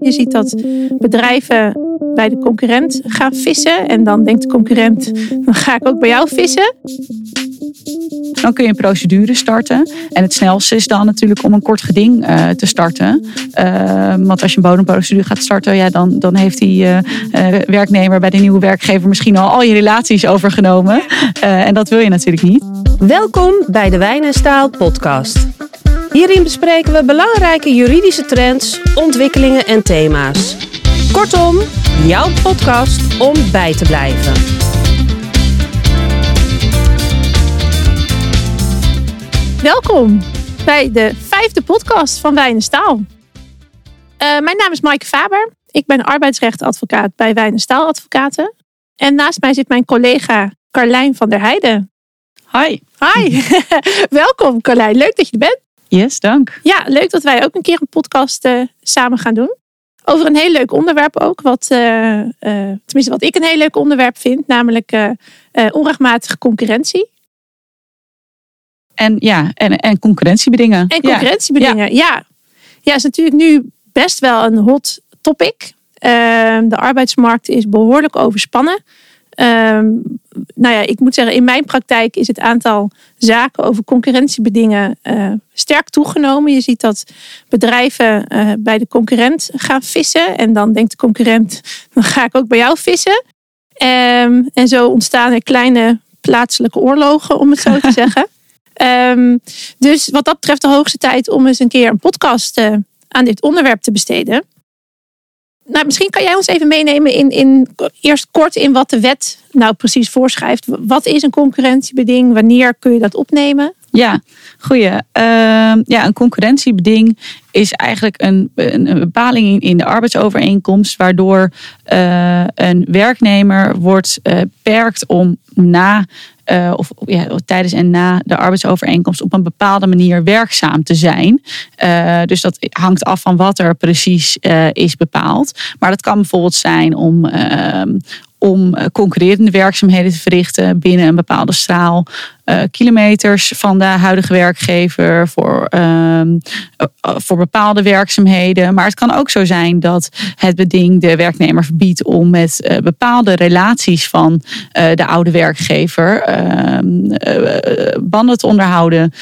Je ziet dat bedrijven bij de concurrent gaan vissen. En dan denkt de concurrent, dan ga ik ook bij jou vissen. Dan kun je een procedure starten. En het snelste is dan natuurlijk om een kort geding uh, te starten. Uh, want als je een bodemprocedure gaat starten, ja, dan, dan heeft die uh, werknemer bij de nieuwe werkgever misschien al al je relaties overgenomen. en dat wil je natuurlijk niet. Welkom bij de Wijn en Staal podcast. Hierin bespreken we belangrijke juridische trends, ontwikkelingen en thema's. Kortom, jouw podcast om bij te blijven. Welkom bij de vijfde podcast van Wijn en Staal. Uh, mijn naam is Maaike Faber. Ik ben arbeidsrechtadvocaat bij Wijn en Staal Advocaten. En naast mij zit mijn collega Carlijn van der Heijden. Hi. Hi. Welkom Carlijn, leuk dat je er bent. Yes, dank. Ja, leuk dat wij ook een keer een podcast uh, samen gaan doen. Over een heel leuk onderwerp ook. Wat, uh, uh, tenminste, wat ik een heel leuk onderwerp vind. Namelijk onrechtmatige concurrentie. En ja, en, en concurrentiebedingen. En concurrentiebedingen, ja. ja. Ja, is natuurlijk nu best wel een hot topic. Ehm, de arbeidsmarkt is behoorlijk overspannen. Um, nou ja, ik moet zeggen, in mijn praktijk is het aantal zaken over concurrentiebedingen uh, sterk toegenomen. Je ziet dat bedrijven uh, bij de concurrent gaan vissen. En dan denkt de concurrent, dan ga ik ook bij jou vissen. Um, en zo ontstaan er kleine plaatselijke oorlogen, om het zo te zeggen. Um, dus wat dat betreft de hoogste tijd om eens een keer een podcast uh, aan dit onderwerp te besteden. Nou, misschien kan jij ons even meenemen in, in eerst kort in wat de wet nou precies voorschrijft. Wat is een concurrentiebeding? Wanneer kun je dat opnemen? Ja, goeie. Uh, ja, een concurrentiebeding is eigenlijk een, een, bepaling in de arbeidsovereenkomst waardoor uh, een werknemer wordt uh, beperkt om na uh, of ja, tijdens en na de arbeidsovereenkomst op een bepaalde manier werkzaam te zijn. Uh, dus dat hangt af van wat er precies uh, is bepaald. Maar dat kan bijvoorbeeld zijn om, ehm, om concurrerende werkzaamheden te verrichten binnen een bepaalde straal uh, kilometers van de huidige werkgever voor, uh, voor bepaalde werkzaamheden. Maar het kan ook zo zijn dat het beding de werknemer verbiedt om met bepaalde relaties van de oude werkgever ehm, banden te onderhouden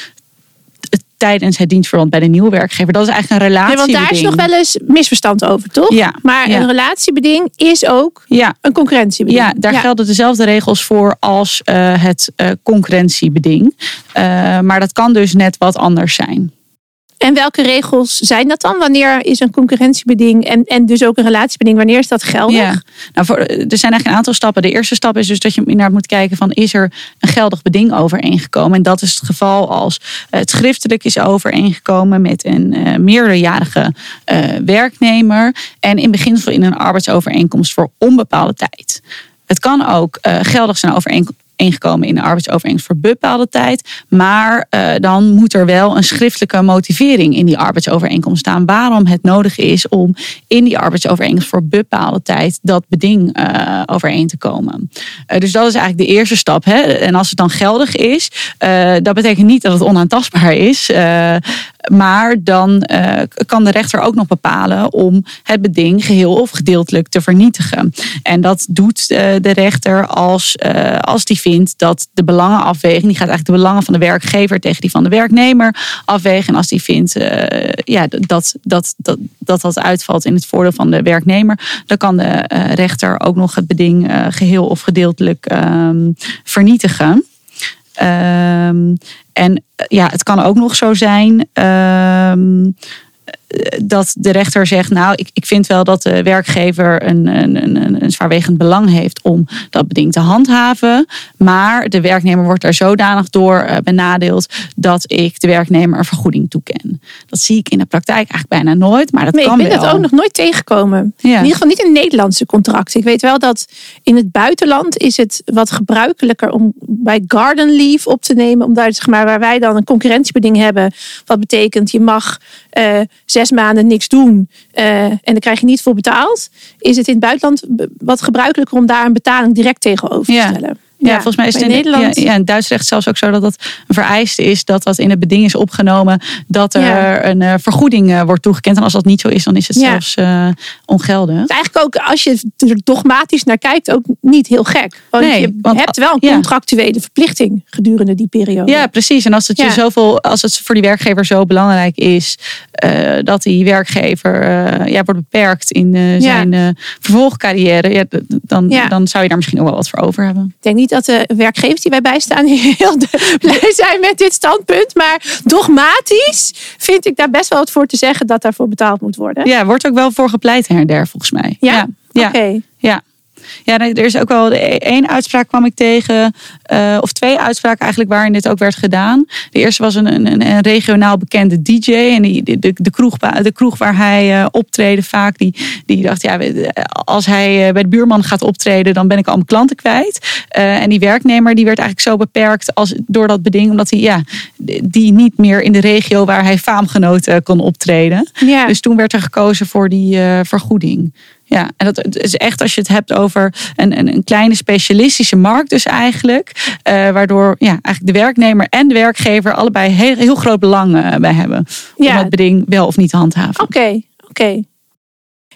tijdens het dienstverband bij de nieuwe werkgever. Dat is eigenlijk een relatiebeding. Ja, want daar is nog wel eens misverstand over, toch? Ja. Maar ja. een relatiebeding is ook ja. een concurrentiebeding. Ja, daar gelden dezelfde regels voor als uh, het uh, concurrentiebeding. Uh, maar dat kan dus net wat anders zijn. En welke regels zijn dat dan? Wanneer is een concurrentiebeding en, en dus ook een relatiebeding, wanneer is dat geldig? Nou, voor, er zijn eigenlijk een aantal stappen. De eerste stap is dus dat je inderdaad moet kijken van is er een geldig beding overeengekomen? En dat is het geval als het schriftelijk is overeengekomen met een uh, meerderjarige uh, werknemer en in beginsel in een arbeidsovereenkomst voor onbepaalde tijd. Het kan ook uh, geldig zijn overeenkomst ingekomen in de arbeidsovereenkomst voor bepaalde tijd. Maar uh, dan moet er wel een schriftelijke motivering in die arbeidsovereenkomst staan. Waarom het nodig is om in die arbeidsovereenkomst voor bepaalde tijd dat beding uh, overeen te komen. Uh, dus dat is eigenlijk de eerste stap. Hè? En als het dan geldig is, dat betekent niet dat het onaantastbaar is. Maar dan kan de rechter ook nog bepalen om het beding geheel of gedeeltelijk te vernietigen. En dat doet de rechter als, als die vindt dat de belangenafweging, die gaat eigenlijk de belangen van de werkgever tegen die van de werknemer afwegen. En als die vindt uh, ja, dat, dat, dat, dat dat uitvalt in het voordeel van de werknemer, dan kan de uh, rechter ook nog het beding uh, geheel of gedeeltelijk um, vernietigen. Um, en ja, het kan ook nog zo zijn. Um, dat de rechter zegt, nou, ik, ik vind wel dat de werkgever een, een, een, een zwaarwegend belang heeft om dat beding te handhaven. Maar de werknemer wordt er zodanig door uh, benadeeld dat ik de werknemer een vergoeding toeken. Dat zie ik in de praktijk eigenlijk bijna nooit, maar dat nee, kan ik ben wel. dat ook nog nooit tegengekomen. Ja. In ieder geval niet in Nederlandse contracten. Ik weet wel dat in het buitenland is het wat gebruikelijker om bij garden leave op te nemen. Om daar, zeg maar, waar wij dan een concurrentiebeding hebben. Wat betekent je mag uh, zes maanden niks doen uh, en dan krijg je niet voor betaald, is het in het buitenland wat gebruikelijker om daar een betaling direct tegenover te ja. stellen. Ja, volgens mij is het in Nederland. Ja, ja, in Duits recht zelfs ook zo dat dat een vereiste is dat dat in het beding is opgenomen dat er Ja. een eh, vergoeding eh, wordt toegekend. En als dat niet zo is, dan is het Ja. zelfs eh, ongeldig. Het is eigenlijk ook, als je er dogmatisch naar kijkt, ook niet heel gek. Want Nee, je want- hebt wel een ja. contractuele verplichting gedurende die periode. Ja, precies. En als het, je Ja. zoveel, als het voor die werkgever zo belangrijk is eh, dat die werkgever eh, ja, wordt beperkt in eh, zijn vervolgcarrière, ja, dan, Ja. dan zou je daar misschien ook wel wat voor over hebben. Ik denk niet dat de werkgevers die wij bijstaan heel blij zijn met dit standpunt. Maar dogmatisch vind ik daar best wel wat voor te zeggen dat daarvoor betaald moet worden. Ja, wordt ook wel voor gepleit her en der volgens mij. Ja? ja. Oké. Ja, er is ook wel e- één uitspraak kwam ik tegen, eh, of twee uitspraken eigenlijk waarin dit ook werd gedaan. De eerste was een, een, een regionaal bekende DJ en die, de, de, de, kroeg, de kroeg waar hij eh, optreden vaak, die, die dacht, ja, als hij eh, bij de buurman gaat optreden, dan ben ik al mijn klanten kwijt. Eh, en die werknemer die werd eigenlijk zo beperkt als, door dat beding, omdat hij ja, die niet meer in de regio waar hij faamgenoten kon optreden. Ja. Dus toen werd er gekozen voor die eh, vergoeding. Ja, en dat is echt als je het hebt over een, een, een kleine specialistische markt, dus eigenlijk. eh, waardoor ja, eigenlijk de werknemer en de werkgever allebei heel, heel groot belang eh, bij hebben. Om Ja. het beding wel of niet te handhaven. Oké, oké.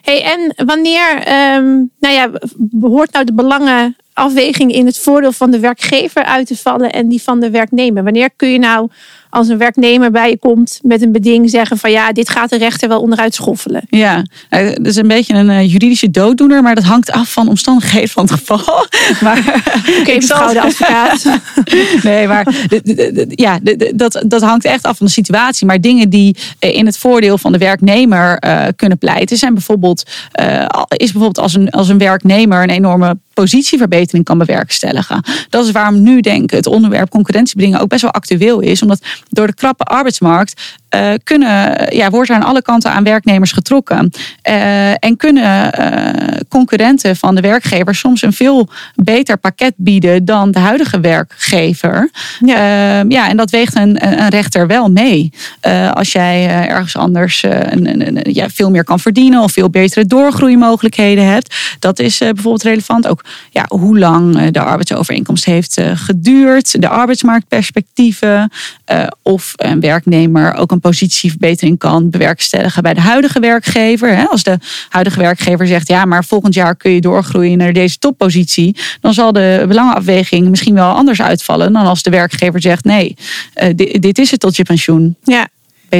Hey, en wanneer, ehm, nou ja, behoort nou de belangenafweging in het voordeel van de werkgever uit te vallen en die van de werknemer? Wanneer kun je nou, als een werknemer bij je komt met een beding, zeggen van ja, dit gaat de rechter wel onderuit schoffelen? Ja, eh, dat is een beetje een eh, juridische dooddoener, maar dat hangt af van omstandigheden van het geval. Maar Oké, ik zal de advocaat. Nee, maar ja, dat, dat hangt echt af van de situatie. Maar dingen die eh, in het voordeel van de werknemer kunnen pleiten, zijn bijvoorbeeld, al- is bijvoorbeeld als een, als een werknemer een enorme positieverbetering kan bewerkstelligen. Dat is waarom nu denk ik het onderwerp concurrentiebedingen ook best wel actueel is. Omdat door de krappe arbeidsmarkt eh, kunnen, ja, wordt er aan alle kanten aan werknemers getrokken. Eh, en kunnen eh, concurrenten van de werkgever soms een veel beter pakket bieden dan de huidige werkgever. Ja. Ehm, ja, en dat weegt een, een rechter wel mee. Eh, als jij eh, ergens anders eh, een, een, ja, veel meer kan verdienen of veel betere doorgroeimogelijkheden hebt. Dat is eh, bijvoorbeeld relevant. Ook ja, hoe lang eh, de arbeidsovereenkomst heeft eh, geduurd, de arbeidsmarktperspectieven. eh, of een werknemer ook een positieverbetering kan bewerkstelligen bij de huidige werkgever. Als de huidige werkgever zegt, ja, maar volgend jaar kun je doorgroeien naar deze toppositie. Dan zal de belangenafweging misschien wel anders uitvallen dan als de werkgever zegt, nee, eh, dit is het tot je pensioen. Ja.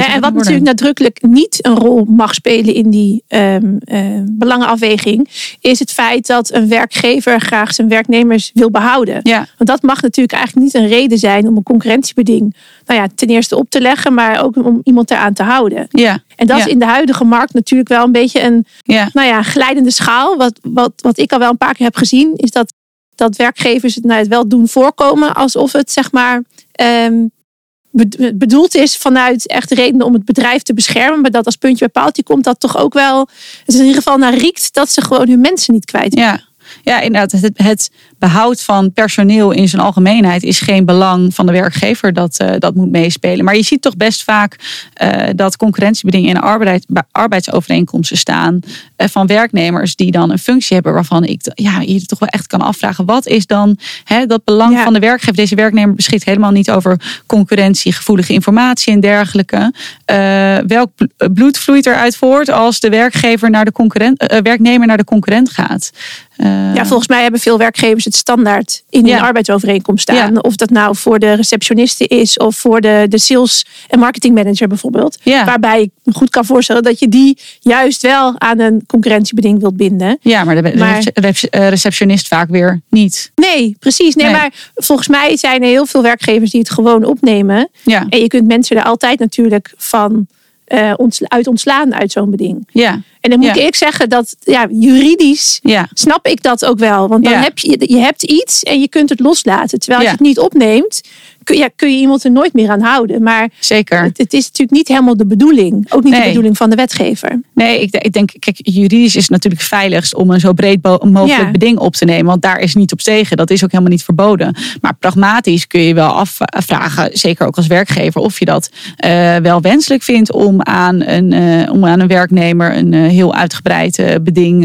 En wat worden. natuurlijk nadrukkelijk niet een rol mag spelen in die ehm, eh, belangenafweging, is het feit dat een werkgever graag zijn werknemers wil behouden. Ja, Want dat mag natuurlijk eigenlijk niet een reden zijn om een concurrentiebeding nou ja, ten eerste op te leggen, maar ook om iemand eraan te houden. ja, En dat Ja. is in de huidige markt natuurlijk wel een beetje een ja. nou ja, glijdende schaal. Wat, wat, wat ik al wel een paar keer heb gezien, is dat, dat werkgevers het, nou, het wel doen voorkomen alsof het zeg maar ehm, bedoeld is vanuit echt redenen om het bedrijf te beschermen. Maar dat als puntje bij paaltje komt dat toch ook wel, het in ieder geval naar riekt dat ze gewoon hun mensen niet kwijt. Ja. Ja, inderdaad. Het, het behoud van personeel in zijn algemeenheid is geen belang van de werkgever dat, eh, dat moet meespelen. Maar je ziet toch best vaak eh, dat concurrentiebedingen in arbeid, arbeidsovereenkomsten staan eh, van werknemers die dan een functie hebben waarvan ik ja, je toch wel echt kan afvragen. Wat is dan hè, dat belang Ja. van de werkgever? Deze werknemer beschikt helemaal niet over concurrentiegevoelige informatie en dergelijke. Welk bl- bloed vloeit eruit voort als de werkgever naar de concurrent, werknemer naar de concurrent gaat? Eh, Ja, volgens mij hebben veel werkgevers het standaard in hun Ja. arbeidsovereenkomst staan. Ja. Of dat nou voor de receptioniste is of voor de, de sales en marketing manager bijvoorbeeld. Ja. Waarbij ik me goed kan voorstellen dat je die juist wel aan een concurrentiebeding wilt binden. Ja, maar de Maar- eh, receptionist vaak weer niet. Nee, precies. Nee, Nee. maar volgens mij zijn er heel veel werkgevers die het gewoon opnemen. Ja, En je kunt mensen er altijd natuurlijk van eh, uit ontslaan uit zo'n beding. ja, En dan moet Ja. ik zeggen dat ja, juridisch ja. snap ik dat ook wel. Want dan Ja. heb je, je hebt iets en je kunt het loslaten. Terwijl als je het niet opneemt, kun, ja, kun je iemand er nooit meer aan houden. Maar Zeker. het, het is natuurlijk niet helemaal de bedoeling. Ook niet de bedoeling van de wetgever. Nee, ik, ik denk, kijk, juridisch is het natuurlijk veiligst om een zo breed mogelijk Ja. beding op te nemen. Want daar is niet op tegen. Dat is ook helemaal niet verboden. Maar pragmatisch kun je wel afvragen, zeker ook als werkgever, of je dat eh, wel wenselijk vindt om aan een, eh, om aan een werknemer een eh, heel uitgebreid beding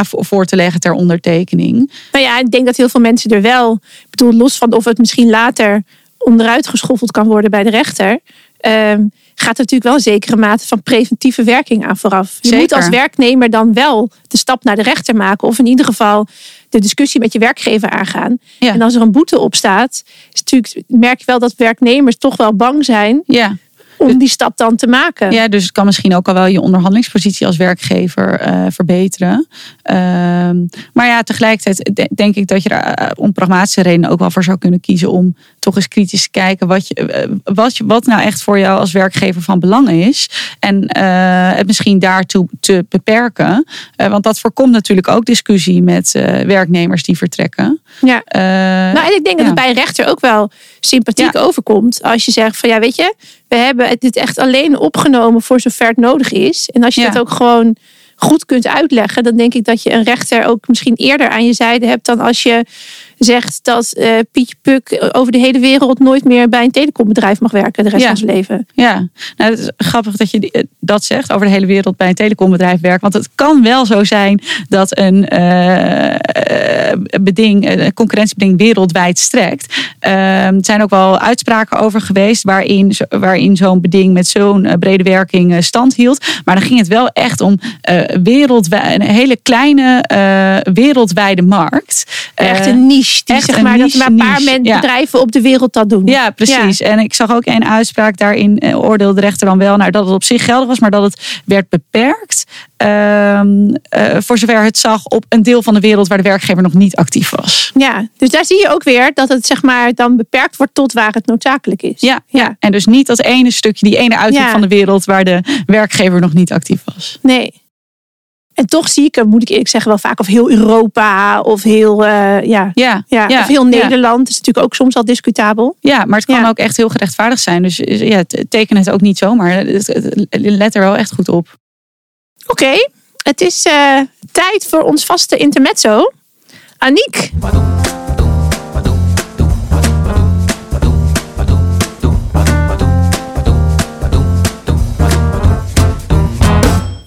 voor te leggen ter ondertekening. Nou ja, ik denk dat heel veel mensen er wel. Bedoel, los van of het misschien later onderuit geschoffeld kan worden bij de rechter. ehm, gaat er natuurlijk wel een zekere mate van preventieve werking aan vooraf. Je moet als werknemer dan wel de stap naar de rechter maken. Of in ieder geval de discussie met je werkgever aangaan. Ja. En als er een boete op staat, is natuurlijk, merk je wel dat werknemers toch wel bang zijn Ja. Om die stap dan te maken. Ja, dus het kan misschien ook al wel je onderhandelingspositie als werkgever eh, verbeteren. Ehm, maar ja, tegelijkertijd de- denk ik dat je er eh, om pragmatische redenen ook wel voor zou kunnen kiezen om toch eens kritisch te kijken wat, je, eh, wat, je, wat nou echt voor jou als werkgever van belang is. En het misschien daartoe te beperken. Want dat voorkomt natuurlijk ook discussie met werknemers die vertrekken. Ja. Nou, en ik denk dat het bij een rechter ook wel sympathiek Ja. overkomt. Als je zegt van ja, weet je, we hebben dit echt alleen opgenomen voor zover het nodig is. En als je Ja. dat ook gewoon goed kunt uitleggen, dan denk ik dat je een rechter ook misschien eerder aan je zijde hebt dan als je zegt dat eh Pietje Puk over de hele wereld nooit meer bij een telecombedrijf mag werken de rest Ja. van zijn leven. Ja, nou, het is grappig dat je eh, dat zegt over de hele wereld bij een telecombedrijf werkt. Want het kan wel zo zijn dat een eh, eh, beding, een concurrentiebeding wereldwijd strekt. Eh, er zijn ook wel uitspraken over geweest waarin, waarin zo'n beding met zo'n eh, brede werking eh, stand hield. Maar dan ging het wel echt om eh wereldwijd, een hele kleine eh, wereldwijde markt. Echt Eh, een niche. Die echt zeg maar dat maar een paar niche, men- ja. bedrijven op de wereld dat doen. Ja, precies. En ik zag ook een uitspraak daarin, eh, oordeelde de rechter dan wel nou, dat het op zich geldig was, maar dat het werd beperkt. ehm, eh, voor zover het zag op een deel van de wereld waar de werkgever nog niet actief was. Ja, dus daar zie je ook weer dat het zeg maar dan beperkt wordt tot waar het noodzakelijk is. Ja, ja. En dus niet dat ene stukje, die ene uithoek van de wereld waar de werkgever nog niet actief was. Nee. En toch zie ik er, moet ik eerlijk zeggen, wel vaak of heel Europa of heel, eh, ja, Ja, ja, ja, of heel. Nederland. Dat is natuurlijk ook soms al discutabel. Ja, maar het kan Ja. ook echt heel gerechtvaardigd zijn. Dus ja, teken het ook niet zomaar. Let er wel echt goed op. Oké, het is eh, tijd voor ons vaste intermezzo. Aniek.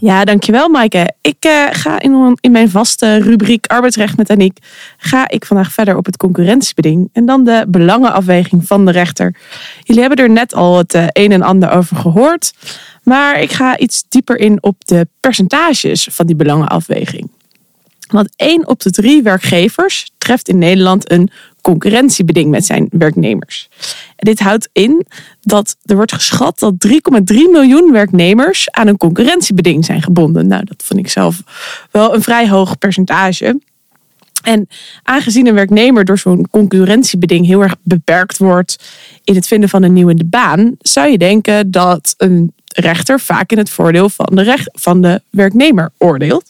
Ja, dankjewel Maaike. Ik eh, ga in, in mijn vaste rubriek arbeidsrecht met Aniek... ga ik vandaag verder op het concurrentiebeding... en dan de belangenafweging van de rechter. Jullie hebben er net al het eh, een en ander over gehoord... maar ik ga iets dieper in op de percentages van die belangenafweging. Want één op de drie werkgevers treft in Nederland een concurrentiebeding met zijn werknemers. En dit houdt in dat er wordt geschat dat 3,3 miljoen werknemers aan een concurrentiebeding zijn gebonden. Nou, dat vind ik zelf wel een vrij hoog percentage. En aangezien een werknemer door zo'n concurrentiebeding heel erg beperkt wordt in het vinden van een nieuwe baan, zou je denken dat een rechter vaak in het voordeel van de, recht, van de werknemer oordeelt.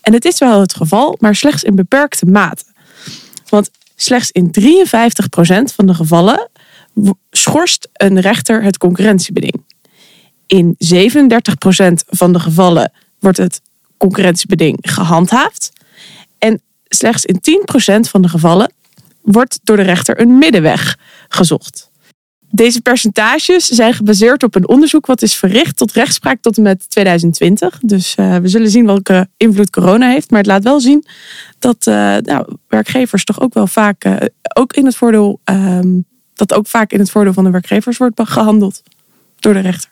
En het is wel het geval, maar slechts in beperkte mate. Want slechts in 53% van de gevallen schorst een rechter het concurrentiebeding. In 37% van de gevallen wordt het concurrentiebeding gehandhaafd. En slechts in 10% van de gevallen wordt door de rechter een middenweg gezocht. Deze percentages zijn gebaseerd op een onderzoek wat is verricht tot rechtspraak tot en met 2020. Dus eh, we zullen zien welke invloed corona heeft. Maar het laat wel zien dat eh, nou, werkgevers toch ook wel vaak eh, ook in het voordeel ehm, dat ook vaak in het voordeel van de werkgevers wordt gehandeld door de rechter.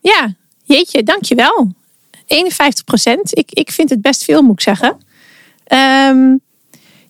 Ja, jeetje, dankjewel. 51 procent. Ik, ik vind het best veel, moet ik zeggen. Ehm,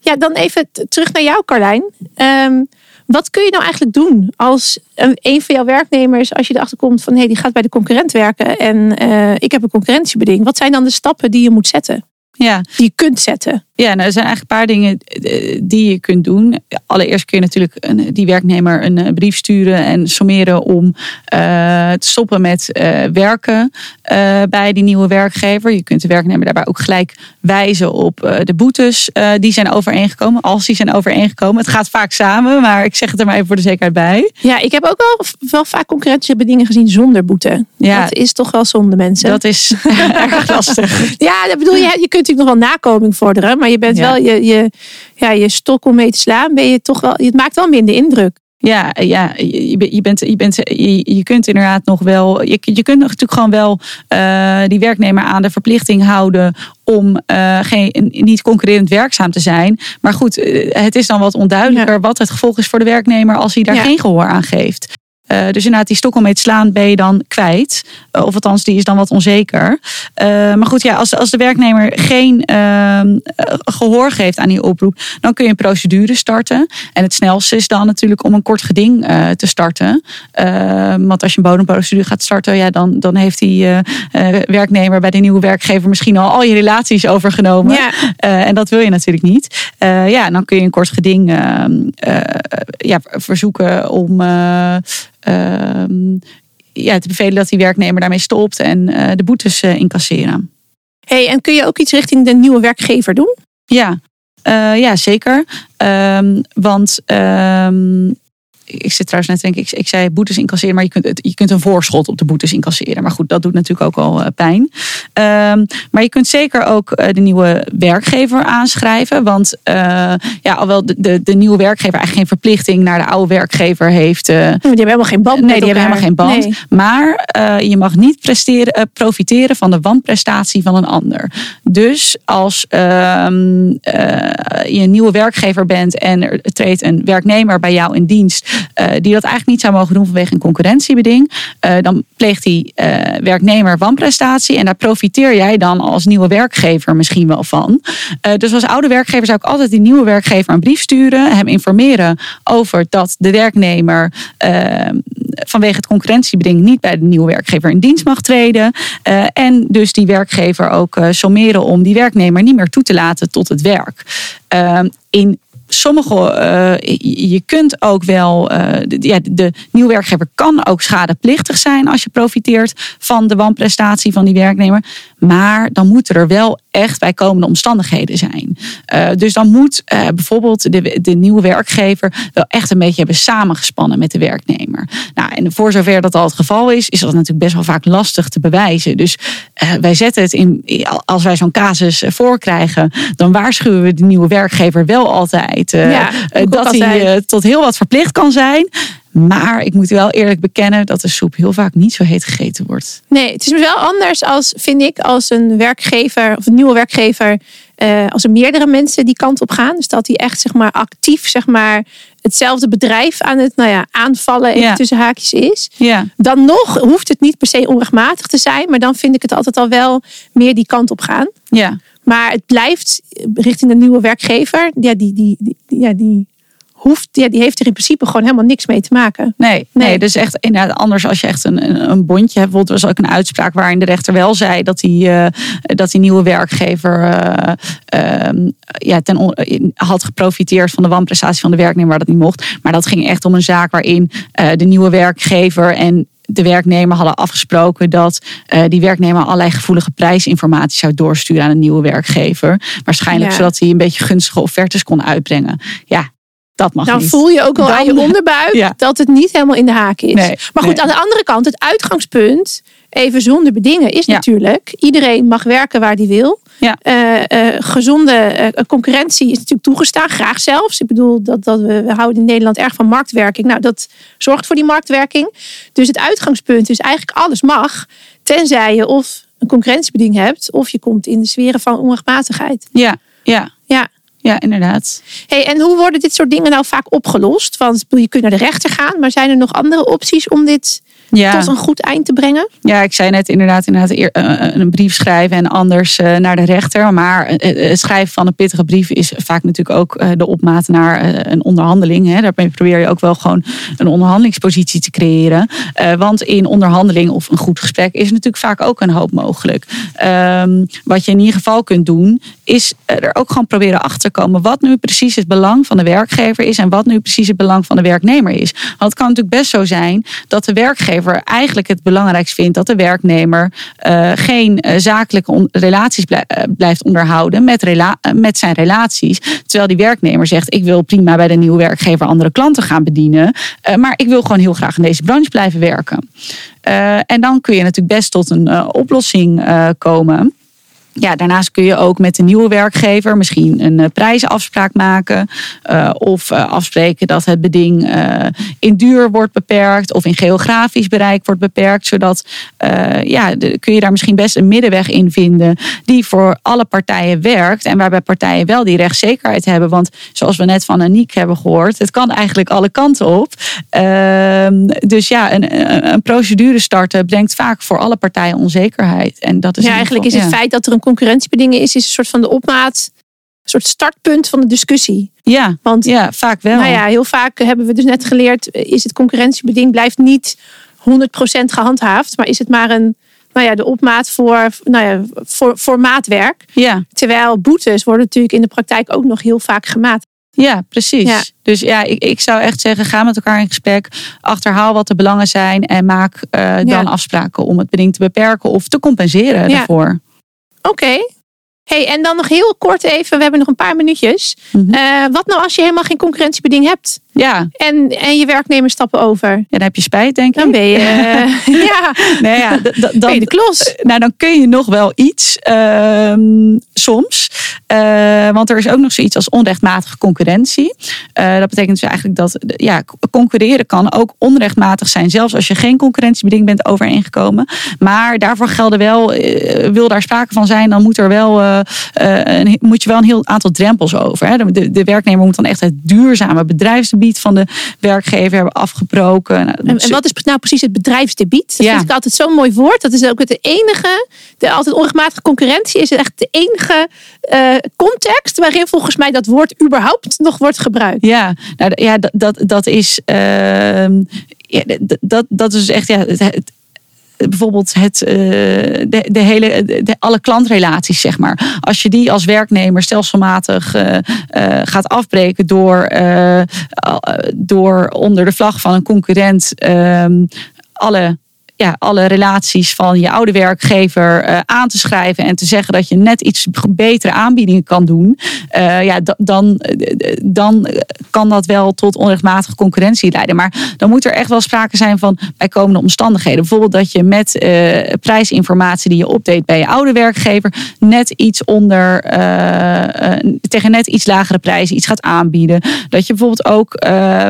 ja, dan even terug naar jou, Carlijn. Ehm, wat kun je nou eigenlijk doen als een, een van jouw werknemers, als je erachter komt van hé, hey, die gaat bij de concurrent werken en eh, ik heb een concurrentiebeding. Wat zijn dan de stappen die je moet zetten? Ja, die je kunt zetten? Ja, nou, er zijn eigenlijk een paar dingen eh, die je kunt doen. Allereerst kun je natuurlijk een, die werknemer een eh, brief sturen en sommeren om eh, te stoppen met uh, werken uh, bij die nieuwe werkgever. Je kunt de werknemer daarbij ook gelijk wijzen op de boetes die zijn overeengekomen, als die zijn overeengekomen. Het gaat vaak samen, maar ik zeg het er maar even voor de zekerheid bij. Ja, ik heb ook wel, wel vaak concurrentiebedingen gezien zonder boete. Ja, dat is toch wel zonde, mensen. Dat is erg lastig. Ja, dat bedoel je, je kunt natuurlijk nog wel nakoming vorderen, maar je bent Ja. wel je, je, ja, je stok om mee te slaan, ben je toch wel, het maakt wel minder indruk. Ja, ja je, je bent- je, bent, je, je, kunt inderdaad nog wel. Je, je kunt natuurlijk gewoon wel eh, die werknemer aan de verplichting houden om eh, geen, niet concurrerend werkzaam te zijn. Maar goed, eh, het is dan wat onduidelijker wat het gevolg is voor de werknemer als hij daar Ja. geen gehoor aan geeft. Eh, dus inderdaad, die stok om mee te slaan ben je dan kwijt. Eh, of althans, die is dan wat onzeker. Eh, maar goed, ja, als, als de werknemer geen ehm, eh, gehoor geeft aan die oproep, dan kun je een procedure starten. En het snelste is dan natuurlijk om een kort geding te starten. Want als je een bodemprocedure gaat starten, ja, dan, dan heeft die werknemer bij de nieuwe werkgever misschien al al je relaties overgenomen. Ja. En dat wil je natuurlijk niet. Ja, dan kun je een kort geding ehm, eh, ja, verzoeken om ja, te bevelen dat die werknemer daarmee stopt en eh, de boetes eh, incasseren. Hey, en kun je ook iets richting de nieuwe werkgever doen? Ja, eh, ja zeker. Ehm, want ehm, ik zit trouwens net te denken, ik, ik zei boetes incasseren, maar je kunt, het- je kunt een voorschot op de boetes incasseren. Maar goed, dat doet natuurlijk ook al eh, pijn. Ehm, maar je kunt zeker ook eh, de nieuwe werkgever aanschrijven. Want eh, ja, alhoewel de, de, de nieuwe werkgever eigenlijk geen verplichting naar de oude werkgever heeft. Die hebben helemaal geen band Nee, die hebben helemaal geen band. Nee. Maar je mag niet presteren, profiteren van de wanprestatie van een ander. Dus als ehm, eh, je een nieuwe werkgever bent en er treedt een werknemer bij jou in dienst. Eh, die dat eigenlijk niet zou mogen doen vanwege een concurrentiebeding. eh, dan pleegt die eh, werknemer wanprestatie. En daar profiteer jij dan als nieuwe werkgever misschien wel van. Dus als oude werkgever zou ik altijd die nieuwe werkgever een brief sturen. Hem informeren over dat de werknemer eh, vanwege het concurrentiebeding niet bij de nieuwe werkgever in dienst mag treden. En dus die werkgever ook eh, sommeren om die werknemer niet meer toe te laten tot het werk. Eh, in sommige, eh, je- kunt ook wel, eh, de, ja, de nieuwe werkgever kan ook schadeplichtig zijn als je profiteert van de wanprestatie van die werknemer. Maar dan moeten er wel echt bijkomende omstandigheden zijn. Eh, dus dan moet eh, bijvoorbeeld de, de nieuwe werkgever wel echt een beetje hebben samengespannen met de werknemer. Nou, en voor zover dat al het geval is, is dat natuurlijk best wel vaak lastig te bewijzen. Dus eh, wij zetten het in, als wij zo'n casus voorkrijgen, dan waarschuwen we de nieuwe werkgever wel altijd Ja, dat altijd. hij tot heel wat verplicht kan zijn. Maar ik moet wel eerlijk bekennen dat de soep heel vaak niet zo heet gegeten wordt. Nee, het is wel anders als, vind ik, als een werkgever of een nieuwe werkgever, eh, als er meerdere mensen die kant op gaan. Dus dat die echt zeg maar actief zeg maar hetzelfde bedrijf aan het nou ja, aanvallen Ja. tussen haakjes is. Ja, Dan nog hoeft het niet per se onrechtmatig te zijn, maar dan vind ik het altijd al wel meer die kant op gaan. ja. Maar het blijft richting de nieuwe werkgever. Ja, die, die, die, ja, die, hoeft, ja, die heeft er in principe gewoon helemaal niks mee te maken. Nee, nee. Nee. dus echt inderdaad anders als je echt een, een, bondje hebt. Bijvoorbeeld was ook een uitspraak waarin de rechter wel zei dat die, eh, dat die nieuwe werkgever eh, ehm, ja, ten on- had geprofiteerd van de wanprestatie van de werknemer waar dat niet mocht. Maar dat ging echt om een zaak waarin eh, de nieuwe werkgever en de werknemer hadden afgesproken dat die werknemer allerlei gevoelige prijsinformatie zou doorsturen aan een nieuwe werkgever. Waarschijnlijk Ja. zodat hij een beetje gunstige offertes kon uitbrengen. Ja, dat mag Dan niet. voel je ook wel Dan- aan je onderbuik Ja. dat het niet helemaal in de haak is. Nee, maar goed, nee. aan de andere kant, het uitgangspunt, even zonder bedingen, is Ja. natuurlijk: iedereen mag werken waar hij wil. Ja. Eh, eh, gezonde eh, concurrentie is natuurlijk toegestaan, graag zelfs. Ik bedoel, dat, dat we, we houden in Nederland erg van marktwerking. Nou, dat zorgt voor die marktwerking. Dus het uitgangspunt is eigenlijk alles mag, tenzij je of een concurrentiebeding hebt, of je komt in de sferen van onrechtmatigheid. Ja, ja, Ja. inderdaad. Hey, en hoe worden dit soort dingen nou vaak opgelost? Want je kunt naar de rechter gaan, maar zijn er nog andere opties om dit Ja. tot een goed eind te brengen? Ja, ik zei net inderdaad, inderdaad eer- eh, een brief schrijven en anders eh, naar de rechter. Maar eh, het schrijven van een pittige brief is vaak natuurlijk ook eh, de opmaat naar eh, een onderhandeling. Hè. Daarmee probeer je ook wel gewoon een onderhandelingspositie te creëren. Eh, want in onderhandeling of een goed gesprek is natuurlijk vaak ook een hoop mogelijk. Ehm, wat je in ieder geval kunt doen, is er ook gewoon proberen achter te komen wat nu precies het belang van de werkgever is en wat nu precies het belang van de werknemer is. Want het kan natuurlijk best zo zijn dat de werkgever eigenlijk het belangrijkst vindt dat de werknemer eh, geen eh, zakelijke relaties eh, blijft onderhouden met, met zijn relaties. Terwijl die werknemer zegt: Ik wil prima bij de nieuwe werkgever andere klanten gaan bedienen, maar ik wil gewoon heel graag in deze branche blijven werken. En dan kun je natuurlijk best tot een oplossing komen. Ja, daarnaast kun je ook met de nieuwe werkgever misschien een eh, prijsafspraak maken. eh, of eh, afspreken dat het beding in duur wordt beperkt of in geografisch bereik wordt beperkt. Zodat ja, de- kun je daar misschien best een middenweg in vinden die voor alle partijen werkt. En waarbij partijen wel die rechtszekerheid hebben. Want zoals we net van Aniek hebben gehoord, het kan eigenlijk alle kanten op. Ehm, dus ja, een, een- procedure starten brengt vaak voor alle partijen onzekerheid. En dat is ja, eigenlijk is het ja. feit dat er een concurrentiebeding is, is een soort van de opmaat, een soort startpunt van de discussie. Ja, Want ja, vaak wel. nou ja, heel vaak hebben we dus net geleerd, is het concurrentiebeding blijft niet 100% gehandhaafd, maar is het maar een, nou ja, de opmaat voor, nou ja, voor, voor maatwerk. ja. Terwijl boetes worden natuurlijk in de praktijk ook nog heel vaak gemaat. Ja, precies. Ja. Dus ja, ik, ik zou echt zeggen, ga met elkaar in gesprek. Achterhaal wat de belangen zijn. En maak eh, dan Ja. afspraken om het beding te beperken of te compenseren Ja. daarvoor. Oké. Hey, en dan nog heel kort even, we hebben nog een paar minuutjes. Mhm. Eh, wat nou als je helemaal geen concurrentiebeding hebt Ja, en, en je werknemers stappen over? ja, dan heb je spijt, denk ik. Dan ben je, eh, ja, Nee, ja, d- d- ben je dan, de klos. nou, dan kun je nog wel iets ehm, soms. Eh, want er is ook nog zoiets als onrechtmatige concurrentie. Eh, dat betekent dus eigenlijk dat ja, concurreren kan ook onrechtmatig zijn. Zelfs als je geen concurrentiebeding bent overeengekomen. Maar daarvoor gelden wel, wil daar sprake van zijn, dan moet, er wel, een, moet je wel een heel aantal drempels over. Hè. De, de werknemer moet dan echt het duurzame van de werkgever hebben afgebroken. Nou, En, en wat is nou precies het bedrijfsdebiet? Dat Ja. vind ik altijd zo'n mooi woord. Dat is ook het enige, de altijd onrechtmatige concurrentie is echt de enige eh, context waarin volgens mij dat woord überhaupt nog wordt gebruikt. Ja, nou, ja dat, dat, dat is. ehm, ja, dat, dat is echt. Ja, het- bijvoorbeeld het, eh, de, de hele, de, alle klantrelaties, zeg maar. Als je die als werknemer stelselmatig eh, eh, gaat afbreken door, door onder de vlag van een concurrent ehm, alle ja, alle relaties van je oude werkgever eh, aan te schrijven en te zeggen dat je net iets betere aanbiedingen kan doen, eh, ja, da- dan, eh, dan kan dat wel tot onrechtmatige concurrentie leiden. Maar dan moet er echt wel sprake zijn van bijkomende omstandigheden. Bijvoorbeeld dat je met prijsinformatie die je opdeed bij je oude werkgever net iets onder, tegen net iets lagere prijzen iets gaat aanbieden. Dat je bijvoorbeeld ook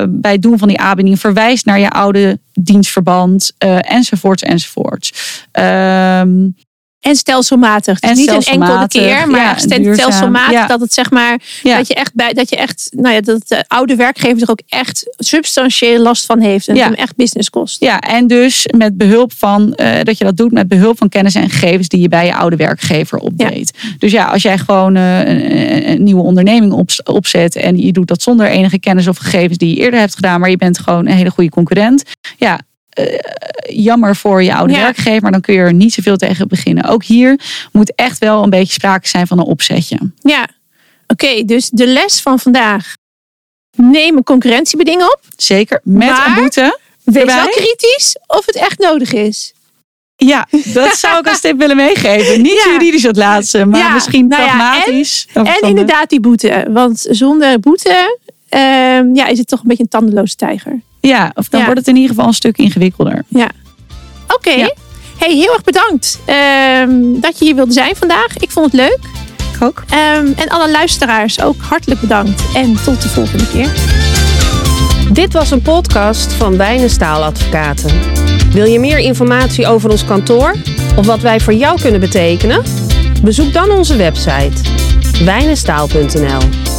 bij het doen van die aanbieding verwijst naar je oude dienstverband eh, enzovoorts enzovoorts. Ehm, En stelselmatig. Dus En niet een enkele keer, maar ja, stelselmatig. ja. Dat het zeg maar, Ja. dat je echt bij, dat je echt, nou ja, dat de oude werkgever er ook echt substantieel last van heeft. En Ja. hem echt business kost. Ja, en dus met behulp van eh, dat je dat doet met behulp van kennis en gegevens die je bij je oude werkgever opdeed. Dus ja, als jij gewoon eh, een, een nieuwe onderneming op, opzet en je doet dat zonder enige kennis of gegevens die je eerder hebt gedaan, maar je bent gewoon een hele goede concurrent. Ja. Eh, jammer voor je oude Ja. werkgever, maar dan kun je er niet zoveel tegen beginnen. Ook hier moet echt wel een beetje sprake zijn van een opzetje. Ja. Oké, dus de les van vandaag. Neem een concurrentiebeding op. Zeker met Maar- een boete. Wees Erbij? wel kritisch of het echt nodig is. Ja, dat zou ik als tip willen meegeven. Niet Ja. juridisch het laatste, maar Ja, misschien nou pragmatisch. En de- inderdaad die boete. Want zonder boete ehm, ja, is het toch een beetje een tandeloze tijger. Ja, of dan Ja. wordt het in ieder geval een stuk ingewikkelder. Oké. Ja. Hey, heel erg bedankt ehm, dat je hier wilde zijn vandaag. Ik vond het leuk. Ik ook. Ehm, en alle luisteraars ook hartelijk bedankt. En tot de volgende keer. Dit was een podcast van Wijn en Staaladvocaten. Wil je meer informatie over ons kantoor of wat wij voor jou kunnen betekenen? Bezoek dan onze website wijnenstaal.nl.